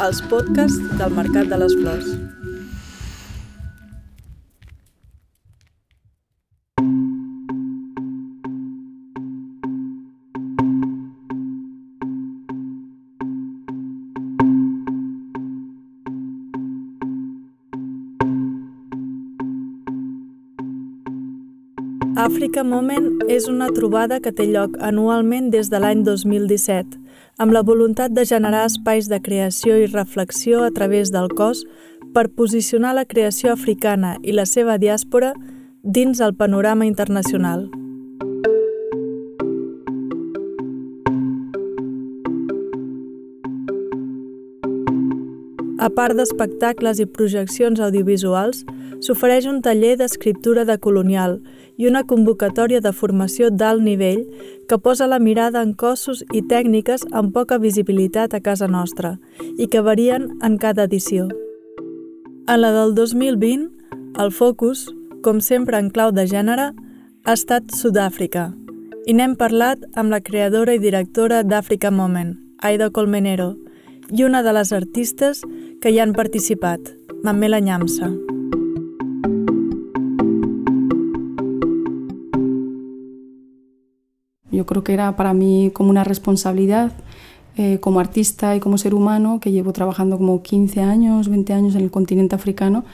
els podcasts del Mercat de les Flors. Africa Moment és una trobada que té lloc anualment des de l'any 2017, amb la voluntat de generar espais de creació i reflexió a través del cos per posicionar la creació africana i la seva diàspora dins el panorama internacional. A part d'espectacles i projeccions audiovisuals, s'ofereix un taller d'escriptura de colonial i una convocatòria de formació d'alt nivell que posa la mirada en cossos i tècniques amb poca visibilitat a casa nostra i que varien en cada edició. En la del 2020, el focus, com sempre en clau de gènere, ha estat Sud-àfrica i n'hem parlat amb la creadora i directora d'Africa Moment, Aida Colmenero, i una de les artistes que hi han participat, Mamela Nyamsa. Yo creo que era para mí como una responsabilidad eh, como artista y como ser humano, que llevo trabajando como 15 años, 20 años en el continente africano,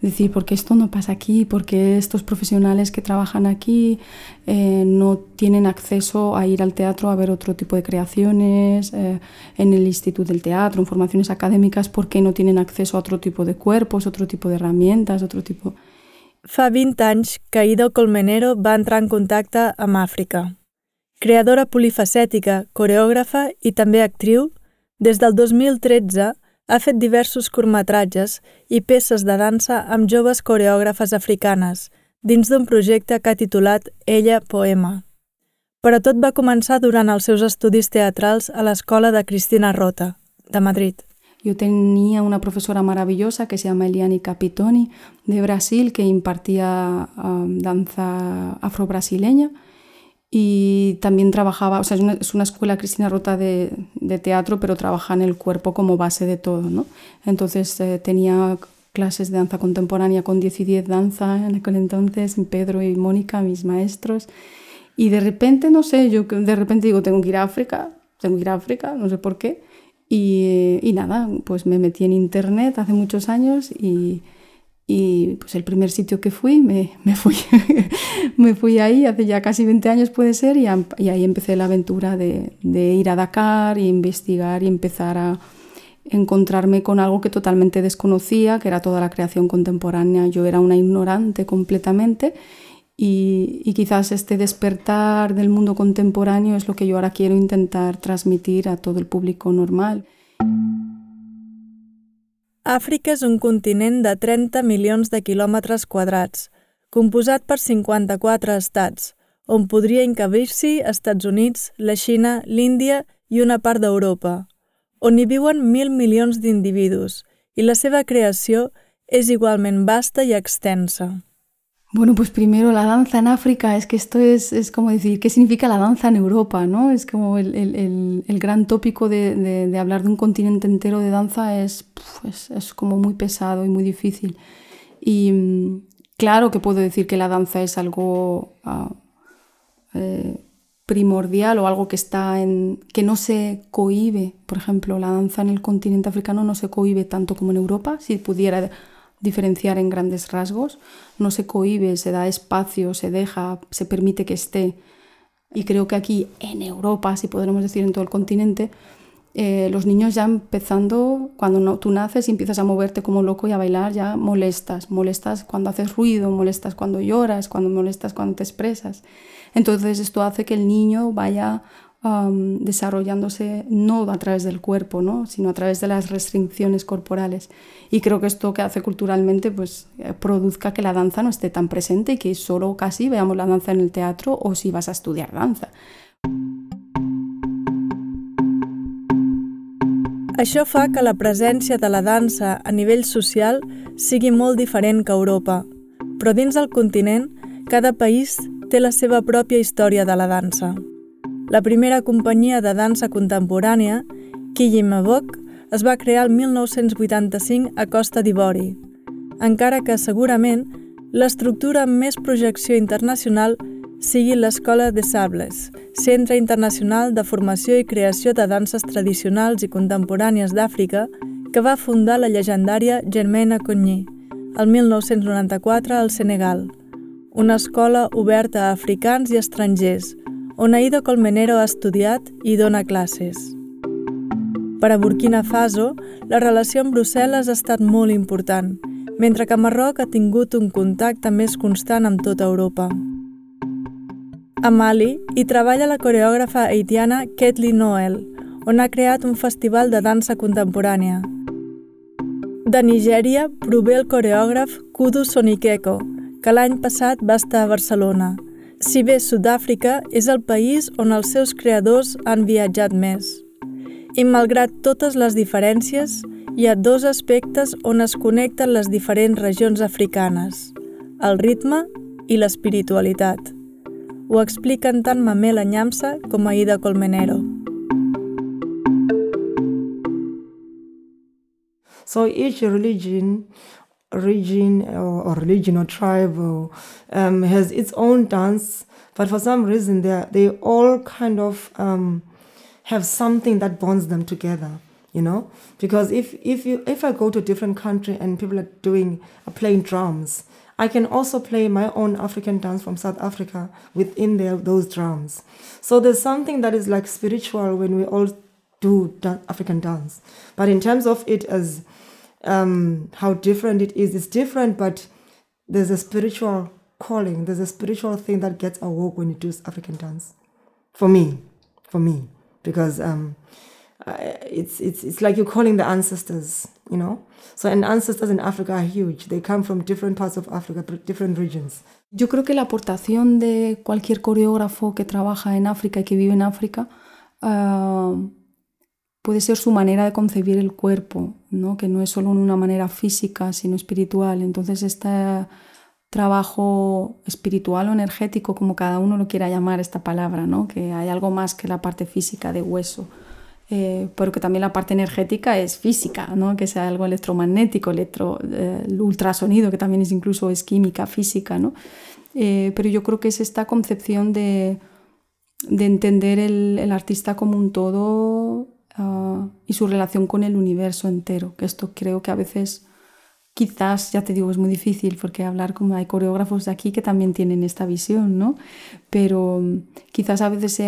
decir, ¿por qué esto no pasa aquí? ¿Por qué estos profesionales que trabajan aquí eh, no tienen acceso a ir al teatro a ver otro tipo de creaciones eh, en el Instituto del Teatro, en formaciones académicas? ¿Por qué no tienen acceso a otro tipo de cuerpos, otro tipo de herramientas, otro tipo... Fa 20 anys Colmenero va entrar en contacte amb Àfrica. Creadora polifacètica, coreògrafa i també actriu, des del 2013 ha fet diversos curtmetratges i peces de dansa amb joves coreògrafes africanes, dins d'un projecte que ha titulat Ella Poema. Però tot va començar durant els seus estudis teatrals a l'escola de Cristina Rota, de Madrid. Yo tenía una profesora maravillosa que se llama Eliani Capitoni, de Brasil, que impartía um, danza afro-brasileña y también trabajaba, o sea, es una, es una escuela Cristina Rota de, de, teatro, pero trabaja en el cuerpo como base de todo, ¿no? Entonces eh, tenía clases de danza contemporánea con 10 y 10 danza en aquel entonces, Pedro y Mónica, mis maestros, y de repente, no sé, yo de repente digo, tengo que ir a África, tengo que ir a África, no sé por qué, y, y nada, pues me metí en internet hace muchos años y y pues el primer sitio que fui, me, me fui, me fui ahí, hace ya casi 20 años puede ser, y, y ahí empecé la aventura de, ir a Dakar, y investigar y empezar a encontrarme con algo que totalmente desconocía, que era toda la creación contemporánea. Yo era una ignorante completamente y quizás este despertar del mundo contemporáneo es lo que yo ahora quiero intentar transmitir a todo el público normal. Àfrica és un continent de 30 milions de quilòmetres quadrats, composat per 54 estats, on podria encabir-s'hi Estats Units, la Xina, l'Índia i una part d'Europa, on hi viuen mil milions d'individus i la seva creació és igualment vasta i extensa. Bueno, pues primero la danza en África, es que esto es, es como decir, ¿qué significa la danza en Europa? ¿no? Es como el, el, el gran tópico de, hablar de un continente entero de danza es, es, es, como muy pesado y muy difícil. Y mm, claro que puedo decir que la danza es algo uh, eh, primordial o algo que está en que no se cohibe. Por ejemplo, la danza en el continente africano no se cohibe tanto como en Europa. Si pudiera diferenciar en grandes rasgos, no se cohibe, se da espacio, se deja, se permite que esté. Y creo que aquí en Europa, si podremos decir en todo el continente, eh, los niños ya empezando, cuando no, tú naces y empiezas a moverte como loco y a bailar, ya molestas, molestas cuando haces ruido, molestas cuando lloras, cuando molestas cuando te expresas. Entonces esto hace que el niño vaya um, desarrollándose no a través del cuerpo, ¿no? sino a través de las restricciones corporales. Y creo que esto que hace culturalmente pues, eh, produzca que la danza no esté tan presente y que solo casi veamos la danza en el teatro o si vas a estudiar danza. Això fa que la presència de la dansa a nivell social sigui molt diferent que Europa, però dins del continent, cada país té la seva pròpia història de la dansa. La primera companyia de dansa contemporània, Kiji Mabok, es va crear el 1985 a Costa d'Ivori, encara que segurament l'estructura amb més projecció internacional sigui l'Escola de Sables, Centre Internacional de Formació i Creació de Danses Tradicionals i Contemporànies d'Àfrica, que va fundar la llegendària Germaine Cogny, el 1994 al Senegal, una escola oberta a africans i estrangers, on Aida Colmenero ha estudiat i dona classes. Per a Burkina Faso, la relació amb Brussel·les ha estat molt important, mentre que Marroc ha tingut un contacte més constant amb tota Europa. A Mali hi treballa la coreògrafa haitiana Ketli Noel, on ha creat un festival de dansa contemporània. De Nigèria prové el coreògraf Kudu Sonikeko, que l'any passat va estar a Barcelona. Si bé Sud-àfrica és el país on els seus creadors han viatjat més. I malgrat totes les diferències, hi ha dos aspectes on es connecten les diferents regions africanes, el ritme i l'espiritualitat. Ho expliquen tant Mamela Nyamsa com Aida Colmenero. So each religion, region or, or religion or tribe or, um, has its own dance, but for some reason they they all kind of um, have something that bonds them together. You know, because if if you if I go to a different country and people are doing are playing drums, I can also play my own African dance from South Africa within their, those drums. So there's something that is like spiritual when we all do African dance. But in terms of it as um, how different it is, it's different, but there's a spiritual calling, there's a spiritual thing that gets awoke when you do African dance. For me, for me, because um, it's, it's, it's like you're calling the ancestors, you know? So, and ancestors in Africa are huge. They come from different parts of Africa, different regions. Yo creo que la aportación de cualquier coreógrafo que trabaja en África y que vive en África uh, puede ser su manera de concebir el cuerpo, ¿no? que no es solo una manera física, sino espiritual. Entonces, este trabajo espiritual o energético, como cada uno lo quiera llamar esta palabra, ¿no? que hay algo más que la parte física de hueso. Eh, pero que también la parte energética es física, ¿no? que sea algo electromagnético, electro, eh, ultrasonido, que también es incluso es química, física. ¿no? Eh, pero yo creo que es esta concepción de, de entender el, artista como un todo y su relación con el universo entero, que esto creo que a veces quizás, ya te digo, es muy difícil porque hablar como hay coreógrafos de aquí que también tienen esta visión, ¿no? Pero quizás a veces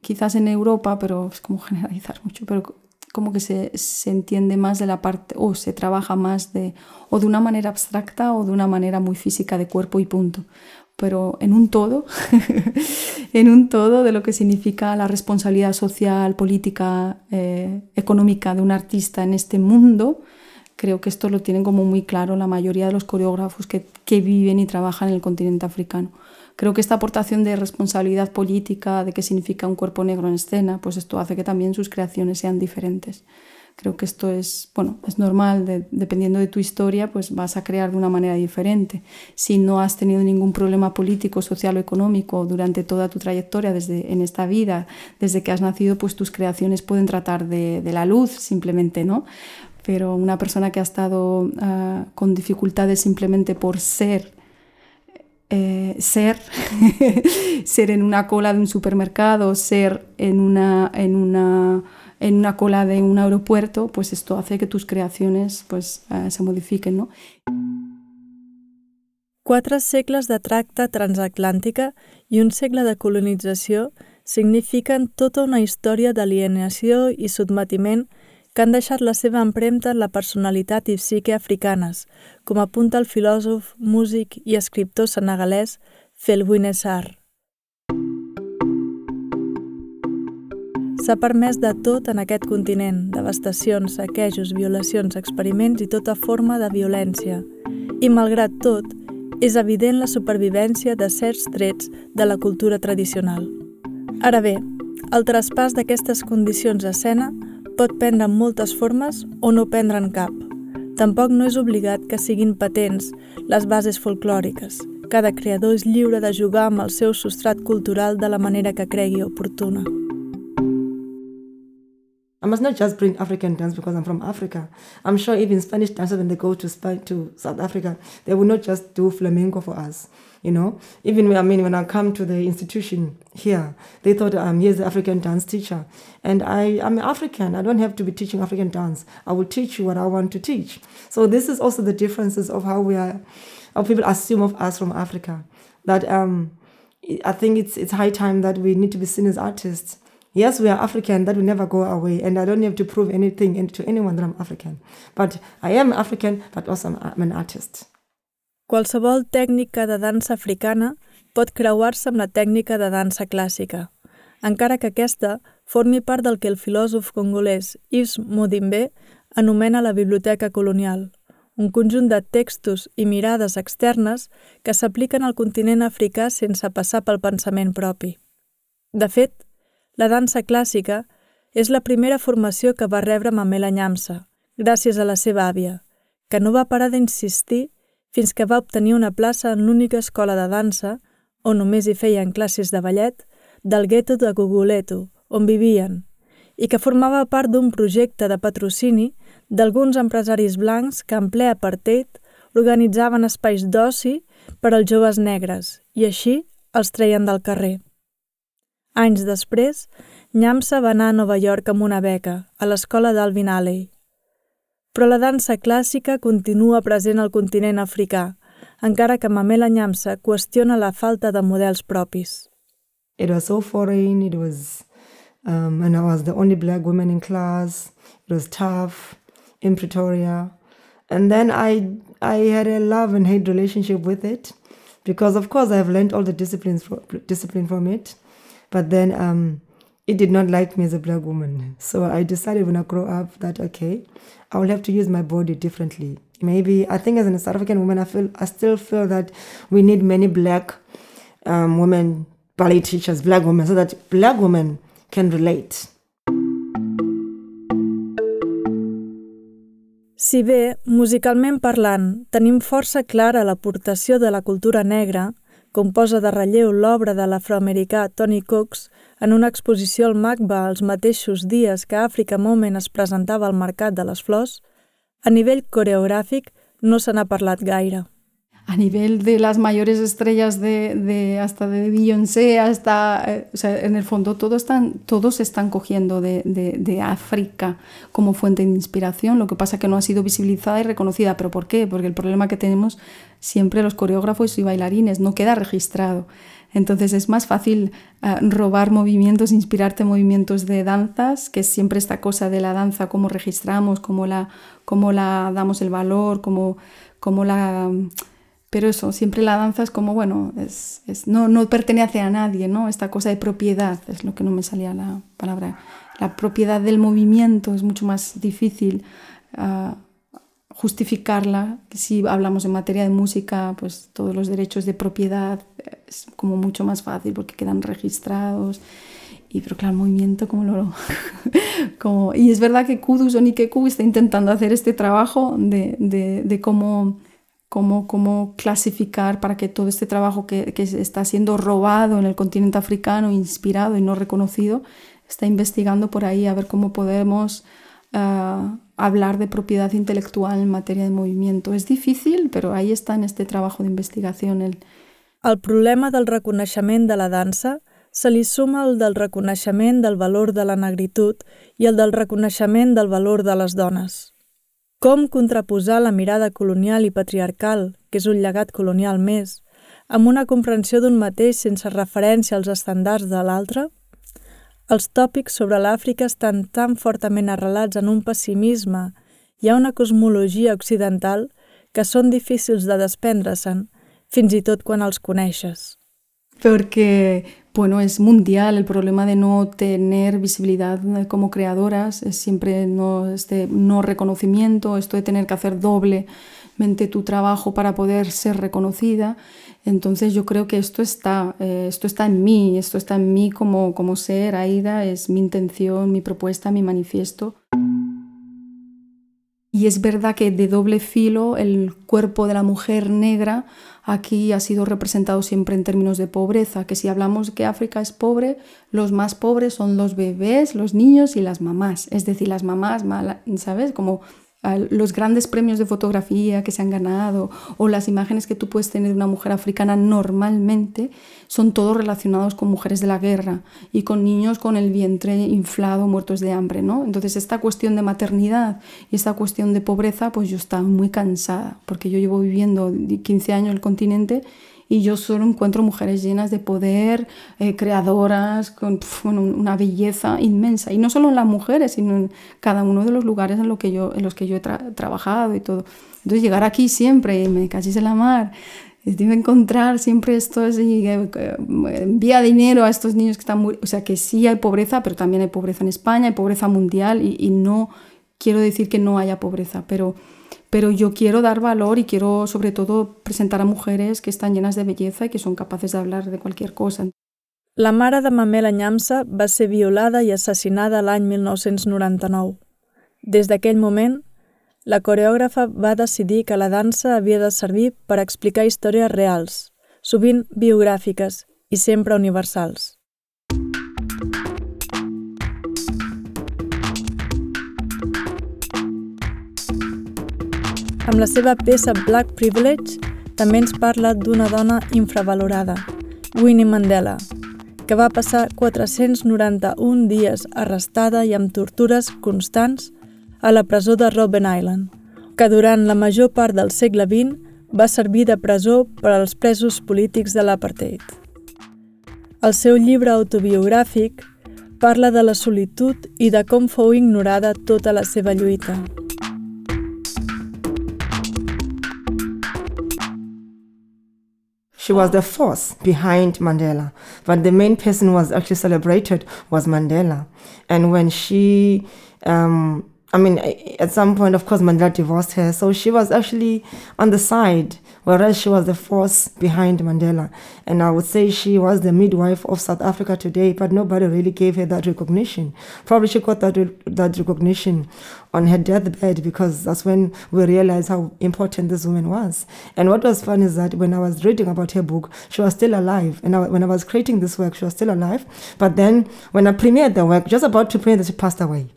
quizás en Europa, pero es como generalizar mucho, pero como que se, se, entiende más de la parte, o se trabaja más de, o de una manera abstracta o de una manera muy física de cuerpo y punto. Pero en un todo, en un todo de lo que significa la responsabilidad social, política, eh, económica de un artista en este mundo, creo que esto lo tienen como muy claro la mayoría de los coreógrafos que, que viven y trabajan en el continente africano. Creo que esta aportación de responsabilidad política, de qué significa un cuerpo negro en escena, pues esto hace que también sus creaciones sean diferentes. Creo que esto es, bueno, es normal, dependiendo de tu historia, pues vas a crear de una manera diferente. Si no has tenido ningún problema político, social o económico durante toda tu trayectoria desde en esta vida, desde que has nacido, pues tus creaciones pueden tratar de, de la luz simplemente, ¿no? Pero una persona que ha estado uh, con dificultades simplemente por ser eh, ser, ser en una cola de un supermercado, ser en una, en, una, en una cola de un aeropuerto, pues esto hace que tus creaciones pues, eh, se modifiquen. No? Quatre segles de tracte transatlàntica i un segle de colonització signifiquen tota una història d'alienació i sotmetiment que han deixat la seva empremta en la personalitat i psique africanes, com apunta el filòsof, músic i escriptor senegalès Felwine Sarr. S'ha permès de tot en aquest continent, devastacions, saquejos, violacions, experiments i tota forma de violència. I malgrat tot, és evident la supervivència de certs trets de la cultura tradicional. Ara bé, el traspàs d'aquestes condicions a escena pot prendre moltes formes o no prendre'n cap. Tampoc no és obligat que siguin patents les bases folclòriques. Cada creador és lliure de jugar amb el seu substrat cultural de la manera que cregui oportuna. I must not just bring African dance because I'm from Africa. I'm sure even Spanish dancers, when they go to Spain, to South Africa, they will not just do flamenco for us. You know, even when, I mean, when I come to the institution here, they thought I'm here's the African dance teacher, and I I'm African. I don't have to be teaching African dance. I will teach you what I want to teach. So this is also the differences of how we are, how people assume of us from Africa. That um, I think it's it's high time that we need to be seen as artists Yes, we are African, that will never go away, and I don't have to prove anything to anyone that I'm African. But I am African, but also I'm an artist. Qualsevol tècnica de dansa africana pot creuar-se amb la tècnica de dansa clàssica, encara que aquesta formi part del que el filòsof congolès Yves Modimbe anomena la biblioteca colonial, un conjunt de textos i mirades externes que s'apliquen al continent africà sense passar pel pensament propi. De fet, la dansa clàssica és la primera formació que va rebre Mamela Nyamsa, gràcies a la seva àvia, que no va parar d'insistir fins que va obtenir una plaça en l'única escola de dansa, on només hi feien classes de ballet, del gueto de Guguleto, on vivien, i que formava part d'un projecte de patrocini d'alguns empresaris blancs que en ple apartheid organitzaven espais d'oci per als joves negres i així els treien del carrer. Anys després, Nyamsa va anar a Nova York amb una beca, a l'escola d'Alvin Alley. Però la dansa clàssica continua present al continent africà, encara que Mamela Nyamsa qüestiona la falta de models propis. It was so foreign, it was, um, and I was the only black woman in class, it was tough in Pretoria. And then I, I had a love and hate relationship with it, because of course I've learned all the disciplines, discipline from it. But then um, it did not like me as a black woman. So I decided when I grow up that okay, I will have to use my body differently. Maybe I think as a South African woman, I feel I still feel that we need many black um, women ballet teachers, black women, so that black women can relate. Si bé, musicalment parlant, tenim força clara l'aportació de la cultura negra, com posa de relleu l'obra de l'afroamericà Tony Cox en una exposició al MACBA els mateixos dies que Africa Moment es presentava al Mercat de les Flors, a nivell coreogràfic no se n'ha parlat gaire. A nivel de las mayores estrellas de, de hasta de Beyoncé, hasta, eh, o sea, en el fondo todos están, todos están cogiendo de, de, de, África como fuente de inspiración, lo que pasa que no ha sido visibilizada y reconocida. ¿Pero por qué? Porque el problema que tenemos siempre los coreógrafos y bailarines no queda registrado. Entonces es más fácil uh, robar movimientos, inspirarte en movimientos de danzas, que es siempre esta cosa de la danza, cómo registramos, cómo la, cómo la damos el valor, cómo, cómo la pero eso, siempre la danza es como, bueno, es, es, no, no pertenece a nadie, ¿no? Esta cosa de propiedad, es lo que no me salía la palabra. La propiedad del movimiento es mucho más difícil uh, justificarla. Si hablamos en materia de música, pues todos los derechos de propiedad es como mucho más fácil porque quedan registrados. Y pero claro, el movimiento como lo... como, y es verdad que Kudus o Nikeku está intentando hacer este trabajo de, de, de cómo cómo, cómo clasificar para que todo este trabajo que, que, está siendo robado en el continente africano, inspirado y no reconocido, está investigando por ahí a ver cómo podemos uh, hablar de propiedad intelectual en materia de movimiento. És difícil, però ahí està en este trabajo d'investigació. El... el problema del reconeixement de la dansa se li suma el del reconeixement del valor de la negritud i el del reconeixement del valor de les dones. Com contraposar la mirada colonial i patriarcal, que és un llegat colonial més, amb una comprensió d'un mateix sense referència als estàndards de l'altre? Els tòpics sobre l'Àfrica estan tan fortament arrelats en un pessimisme i a una cosmologia occidental que són difícils de desprendre-se'n, fins i tot quan els coneixes. Perquè bueno, es mundial el problema de no tener visibilidad como creadoras, es siempre no, este no reconocimiento, esto de tener que hacer doblemente tu trabajo para poder ser reconocida. Entonces yo creo que esto está, eh, esto está en mí, esto está en mí como, como ser, Aida, es mi intención, mi propuesta, mi manifiesto. Y es verdad que de doble filo el cuerpo de la mujer negra aquí ha sido representado siempre en términos de pobreza, que si hablamos que África es pobre, los más pobres son los bebés, los niños y las mamás, es decir, las mamás, ¿sabes? Como los grandes premios de fotografía que se han ganado o las imágenes que tú puedes tener de una mujer africana normalmente son todos relacionados con mujeres de la guerra y con niños con el vientre inflado, muertos de hambre, ¿no? Entonces esta cuestión de maternidad y esta cuestión de pobreza, pues yo estaba muy cansada porque yo llevo viviendo 15 años en el continente y yo solo encuentro mujeres llenas de poder, eh, creadoras, con una belleza inmensa. Y no solo en las mujeres, sino en cada uno de los lugares en, lo que yo, en los que yo he trabajado y todo. Entonces llegar aquí siempre, me cachis en la mar, debe encontrar siempre esto, y, eh, envía dinero a estos niños que están muy... O sea, que sí hay pobreza, pero también hay pobreza en España, hay pobreza mundial y, y no quiero decir que no haya pobreza, pero pero yo quiero dar valor y quiero sobre todo presentar a mujeres que están llenas de belleza y que son capaces de hablar de cualquier cosa. La mare de Mamela Nyamsa va ser violada i assassinada l'any 1999. Des d'aquell moment, la coreògrafa va decidir que la dansa havia de servir per explicar històries reals, sovint biogràfiques i sempre universals. Amb la seva peça Black Privilege també ens parla d'una dona infravalorada, Winnie Mandela, que va passar 491 dies arrestada i amb tortures constants a la presó de Robben Island, que durant la major part del segle XX va servir de presó per als presos polítics de l'apartheid. El seu llibre autobiogràfic parla de la solitud i de com fou ignorada tota la seva lluita. She was the force behind Mandela. But the main person was actually celebrated was Mandela. And when she, um, I mean, at some point, of course, Mandela divorced her. So she was actually on the side whereas she was the force behind Mandela. And I would say she was the midwife of South Africa today, but nobody really gave her that recognition. Probably she got that, that recognition on her deathbed because that's when we realized how important this woman was. And what was fun is that when I was reading about her book, she was still alive. And I, when I was creating this work, she was still alive. But then when I premiered the work, just about to premiere, she passed away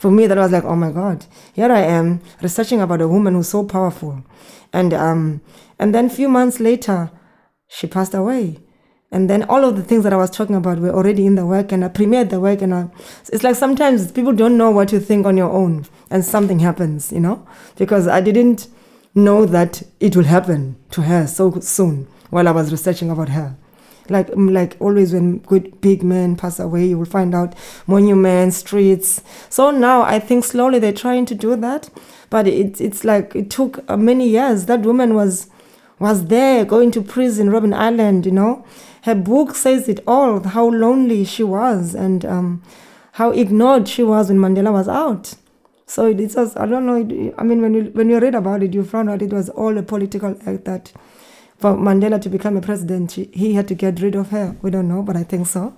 for me that was like oh my god here i am researching about a woman who's so powerful. And um and then a few months later she passed away. And then all of the things that i was talking about were already in the work and i premiered the work and I, it's like sometimes people don't know what to think on your own and something happens you know? Because i didn't know that it will happen to her so soon while i was researching about her like mm, like always when good big men pass away you will find out monuments streets. So now i think slowly they're trying to do that. But it, it's like it took uh, many years. That woman was was there going to prison robin island you know? Her book says it all how lonely she was and um, how ignored she was when mandela was out. So it, it's just, i don't know it, i mean when you when you read about it you found out it was all a political act that for Mandela to become a president, he had to get rid of her. We don't know, but I think so.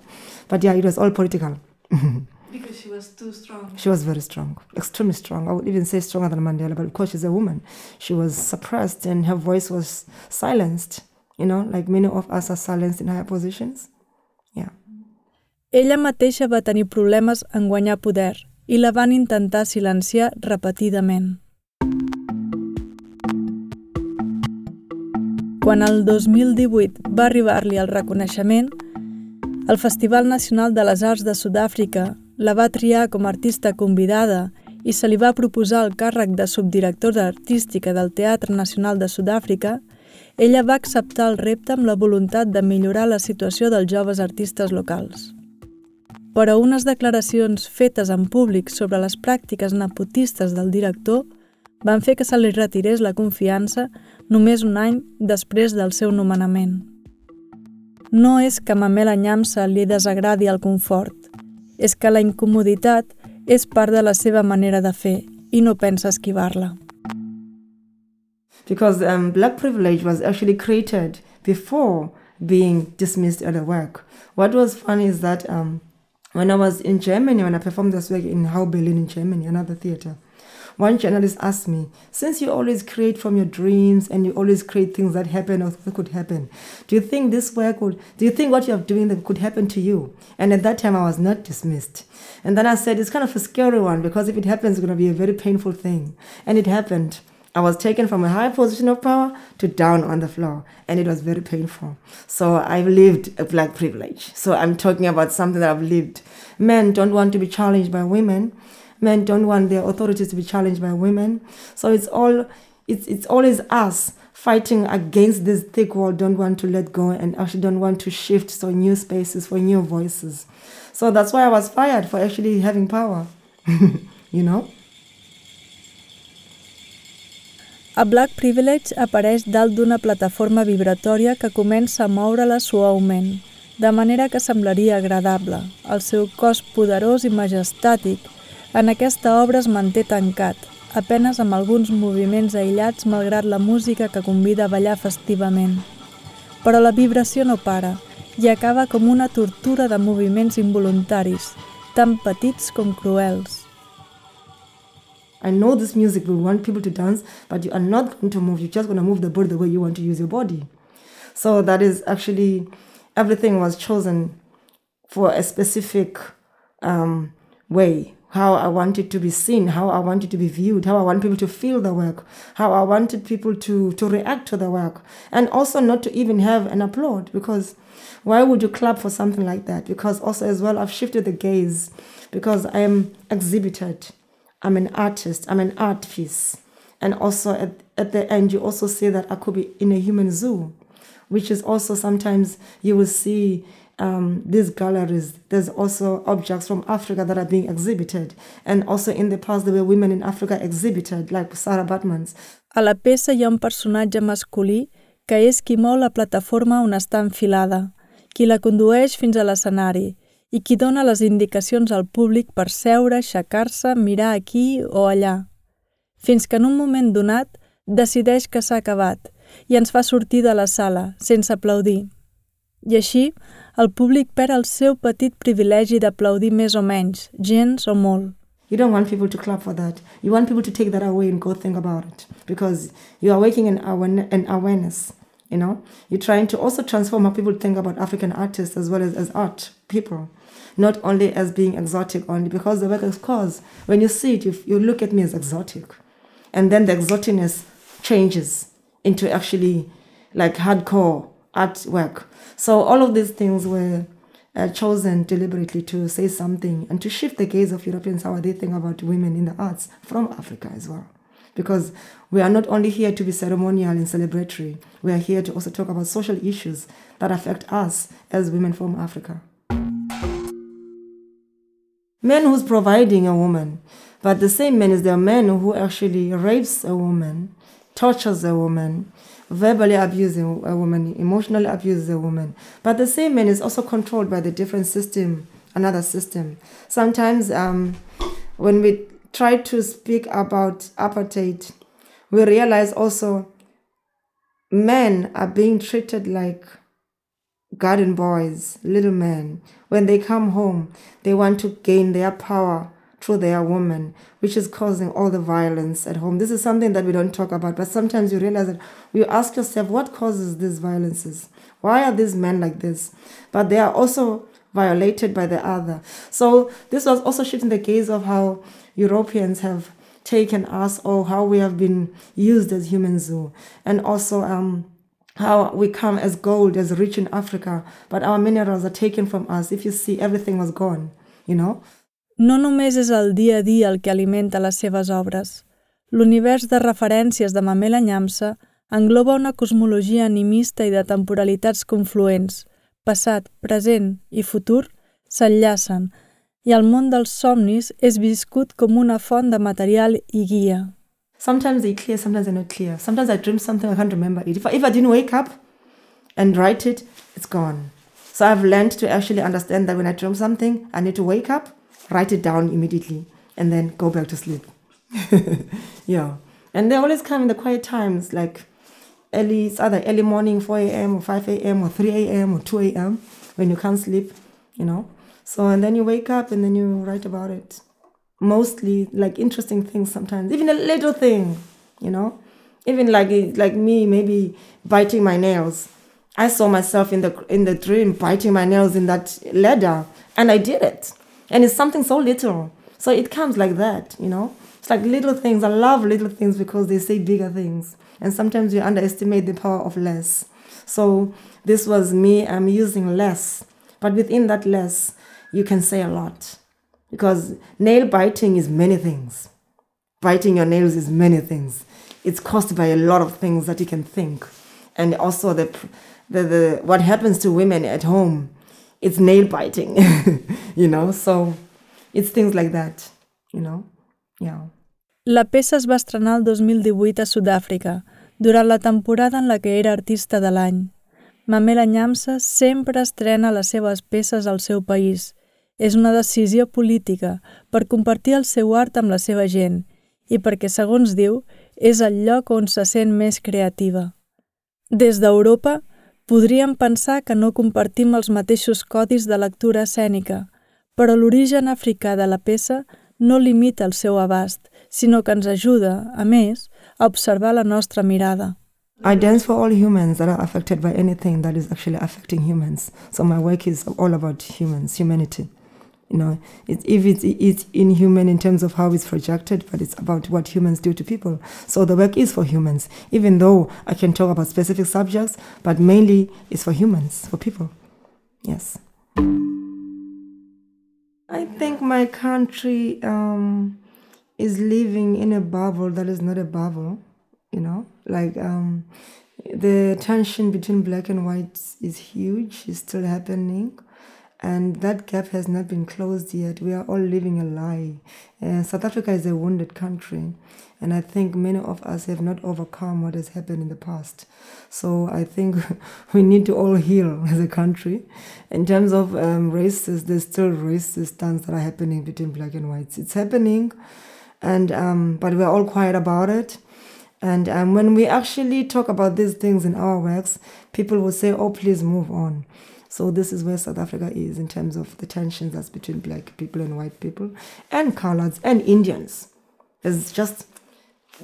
But yeah, it was all political. because she was too strong. She was very strong, extremely strong. I would even say stronger than Mandela, but of course she's a woman. She was suppressed and her voice was silenced, you know, like many of us are silenced in higher positions. Yeah. Ella mateixa va tenir problemes en guanyar poder i la van intentar silenciar repetidament. Quan el 2018 va arribar-li el reconeixement, el Festival Nacional de les Arts de Sud-àfrica la va triar com a artista convidada i se li va proposar el càrrec de subdirectora artística del Teatre Nacional de Sud-àfrica, ella va acceptar el repte amb la voluntat de millorar la situació dels joves artistes locals. Però unes declaracions fetes en públic sobre les pràctiques nepotistes del director van fer que se li retirés la confiança només un any després del seu nomenament. No és que Mamela Nyamsa li desagradi el confort, és que la incomoditat és part de la seva manera de fer i no pensa esquivar-la. Because um, black privilege was actually created before being dismissed at work. What was funny is that um, when I was in Germany, when I performed this work in Hau Berlin in Germany, another theater, one journalist asked me, since you always create from your dreams and you always create things that happen or that could happen, do you think this work would, do you think what you're doing that could happen to you? And at that time, I was not dismissed. And then I said, it's kind of a scary one because if it happens, it's going to be a very painful thing. And it happened. I was taken from a high position of power to down on the floor, and it was very painful. So I've lived a black privilege. So I'm talking about something that I've lived. Men don't want to be challenged by women. Men don't want their authorities to be challenged by women. So it's all, it's it's always us fighting against this thick wall. Don't want to let go and actually don't want to shift so new spaces for new voices. So that's why I was fired for actually having power. you know. A Black Privilege apareix dalt d'una plataforma vibratòria que comença a moure-la suaument, de manera que semblaria agradable. El seu cos poderós i majestàtic en aquesta obra es manté tancat, apenes amb alguns moviments aïllats malgrat la música que convida a ballar festivament. Però la vibració no para i acaba com una tortura de moviments involuntaris, tan petits com cruels. I know this music will want people to dance, but you are not going to move. You're just going to move the body the way you want to use your body. So that is actually everything was chosen for a specific um, way. How I wanted to be seen, how I wanted to be viewed, how I want people to feel the work, how I wanted people to to react to the work, and also not to even have an applaud because why would you clap for something like that? Because also as well I've shifted the gaze because I am exhibited I'm an artist, I'm an art piece. And also at, at the end, you also see that I could be in a human zoo, which is also sometimes you will see um, these galleries. There's also objects from Africa that are being exhibited. And also in the past, there were women in Africa exhibited, like Sarah Batmans. A la peça hi ha un personatge masculí que és qui mou la plataforma on està enfilada, qui la condueix fins a l'escenari i qui dona les indicacions al públic per seure, aixecar-se, mirar aquí o allà, fins que en un moment donat decideix que s'ha acabat i ens fa sortir de la sala, sense aplaudir. I així, el públic perd el seu petit privilegi d'aplaudir més o menys, gens o molt. You don't want people to clap for that. You want people to take that away and go think about it because you are waking an, an awareness. You know, you're trying to also transform how people think about African artists as well as, as art people. not only as being exotic only, because the work is cause. When you see it, you, you look at me as exotic. And then the exoticness changes into actually like hardcore artwork. So all of these things were uh, chosen deliberately to say something and to shift the gaze of Europeans how they think about women in the arts from Africa as well. Because we are not only here to be ceremonial and celebratory, we are here to also talk about social issues that affect us as women from Africa man who's providing a woman. But the same man is the man who actually rapes a woman, tortures a woman, verbally abusing a woman, emotionally abuses a woman. But the same man is also controlled by the different system, another system. Sometimes um, when we try to speak about apartheid, we realize also men are being treated like garden boys, little men, when they come home, they want to gain their power through their woman, which is causing all the violence at home. This is something that we don't talk about, but sometimes you realize that you ask yourself, what causes these violences? Why are these men like this? But they are also violated by the other. So this was also shifting the gaze of how Europeans have taken us or how we have been used as human zoo. And also um, how we come as gold, as rich in Africa, but our minerals are taken from us. If you see, everything was gone, you know? No només és el dia a dia el que alimenta les seves obres. L'univers de referències de Mamela Nyamsa engloba una cosmologia animista i de temporalitats confluents, passat, present i futur, s'enllacen, i el món dels somnis és viscut com una font de material i guia. Sometimes they're clear, sometimes they're not clear. Sometimes I dream something, I can't remember it. If I, if I didn't wake up and write it, it's gone. So I've learned to actually understand that when I dream something, I need to wake up, write it down immediately, and then go back to sleep. yeah. And they always come in the quiet times, like early, it's either early morning, 4 a.m. or 5 a.m. or 3 a.m. or 2 a.m. when you can't sleep, you know. So, and then you wake up and then you write about it. mostly like interesting things sometimes, even a little thing, you know, even like eh, like me maybe biting my nails. I saw myself in the in the dream biting my nails in that ladder, and I did it. And it's something so little, so it comes like that, you know. It's like little things. I love little things because they say bigger things, and sometimes we underestimate the power of less. So this was me. I'm using less, but within that less, you can say a lot, because nail biting is many things. Biting your nails is many things. It's caused by a lot of things that you can think, and also the the, the what happens to women at home it's nail biting you know so it's things like that you know yeah La peça es va estrenar el 2018 a Sud-àfrica, durant la temporada en la que era artista de l'any. Mamela Nyamsa sempre estrena les seves peces al seu país. És una decisió política per compartir el seu art amb la seva gent i perquè, segons diu, és el lloc on se sent més creativa. Des d'Europa, Podríem pensar que no compartim els mateixos codis de lectura escènica, però l'origen africà de la peça no limita el seu abast, sinó que ens ajuda, a més, a observar la nostra mirada. I dance for all humans that are affected by anything that is actually affecting humans. So my work is all about humans, humanity. You know, it, if it's, it's inhuman in terms of how it's projected, but it's about what humans do to people. So the work is for humans, even though I can talk about specific subjects, but mainly it's for humans, for people. Yes. I think my country um, is living in a bubble that is not a bubble, you know, like um, the tension between black and white is huge, is still happening and that gap has not been closed yet. We are all living a lie. Uh, South Africa is a wounded country, and I think many of us have not overcome what has happened in the past. So I think we need to all heal as a country. In terms of um, races, there's still racist stunts that are happening between black and whites. It's happening, and um, but we're all quiet about it. And um, when we actually talk about these things in our works, people will say, "Oh, please move on." So this is where South Africa is in terms of the tensions that's between black people and white people and colors and Indians. It's just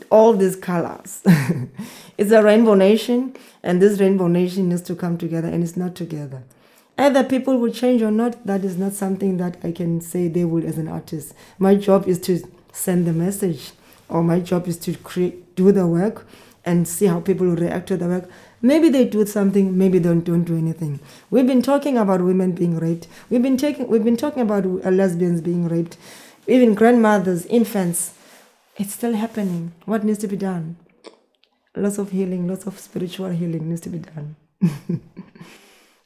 all these colors. it's a rainbow nation, and this rainbow nation needs to come together, and it's not together. Either people will change or not, that is not something that I can say they will as an artist. My job is to send the message, or my job is to create, do the work, and see how people will react to the work. Maybe they do something, maybe they don't do anything. We've been talking about women being raped. We've been taking, we've been talking about uh, lesbians being raped, even grandmothers, infants. It's still happening. What needs to be done? Lots of healing, lots of spiritual healing needs to be done.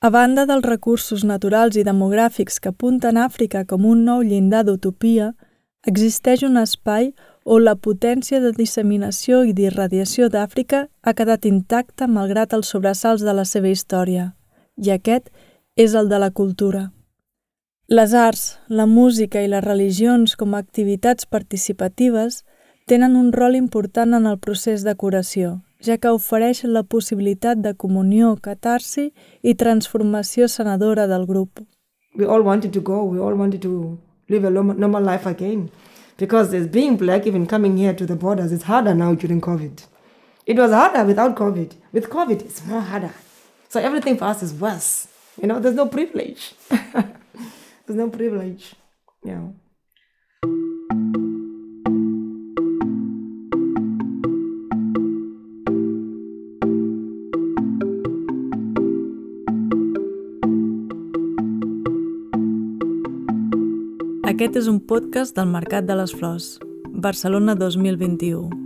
A banda dels recursos naturals i demogràfics que apunten Àfrica com un nou llindar d'utopia, existeix un espai on la potència de disseminació i d'irradiació d'Àfrica ha quedat intacta malgrat els sobressalts de la seva història, i aquest és el de la cultura. Les arts, la música i les religions com a activitats participatives tenen un rol important en el procés de curació, ja que ofereixen la possibilitat de comunió, catarsi i transformació sanadora del grup. We all wanted to go, we all wanted to live a normal life again. Because as being black, even coming here to the borders, it's harder now during COVID. It was harder without COVID. With COVID, it's more harder. So everything for us is worse. You know, there's no privilege. there's no privilege. Yeah. Aquest és un podcast del Mercat de les Flors, Barcelona 2021.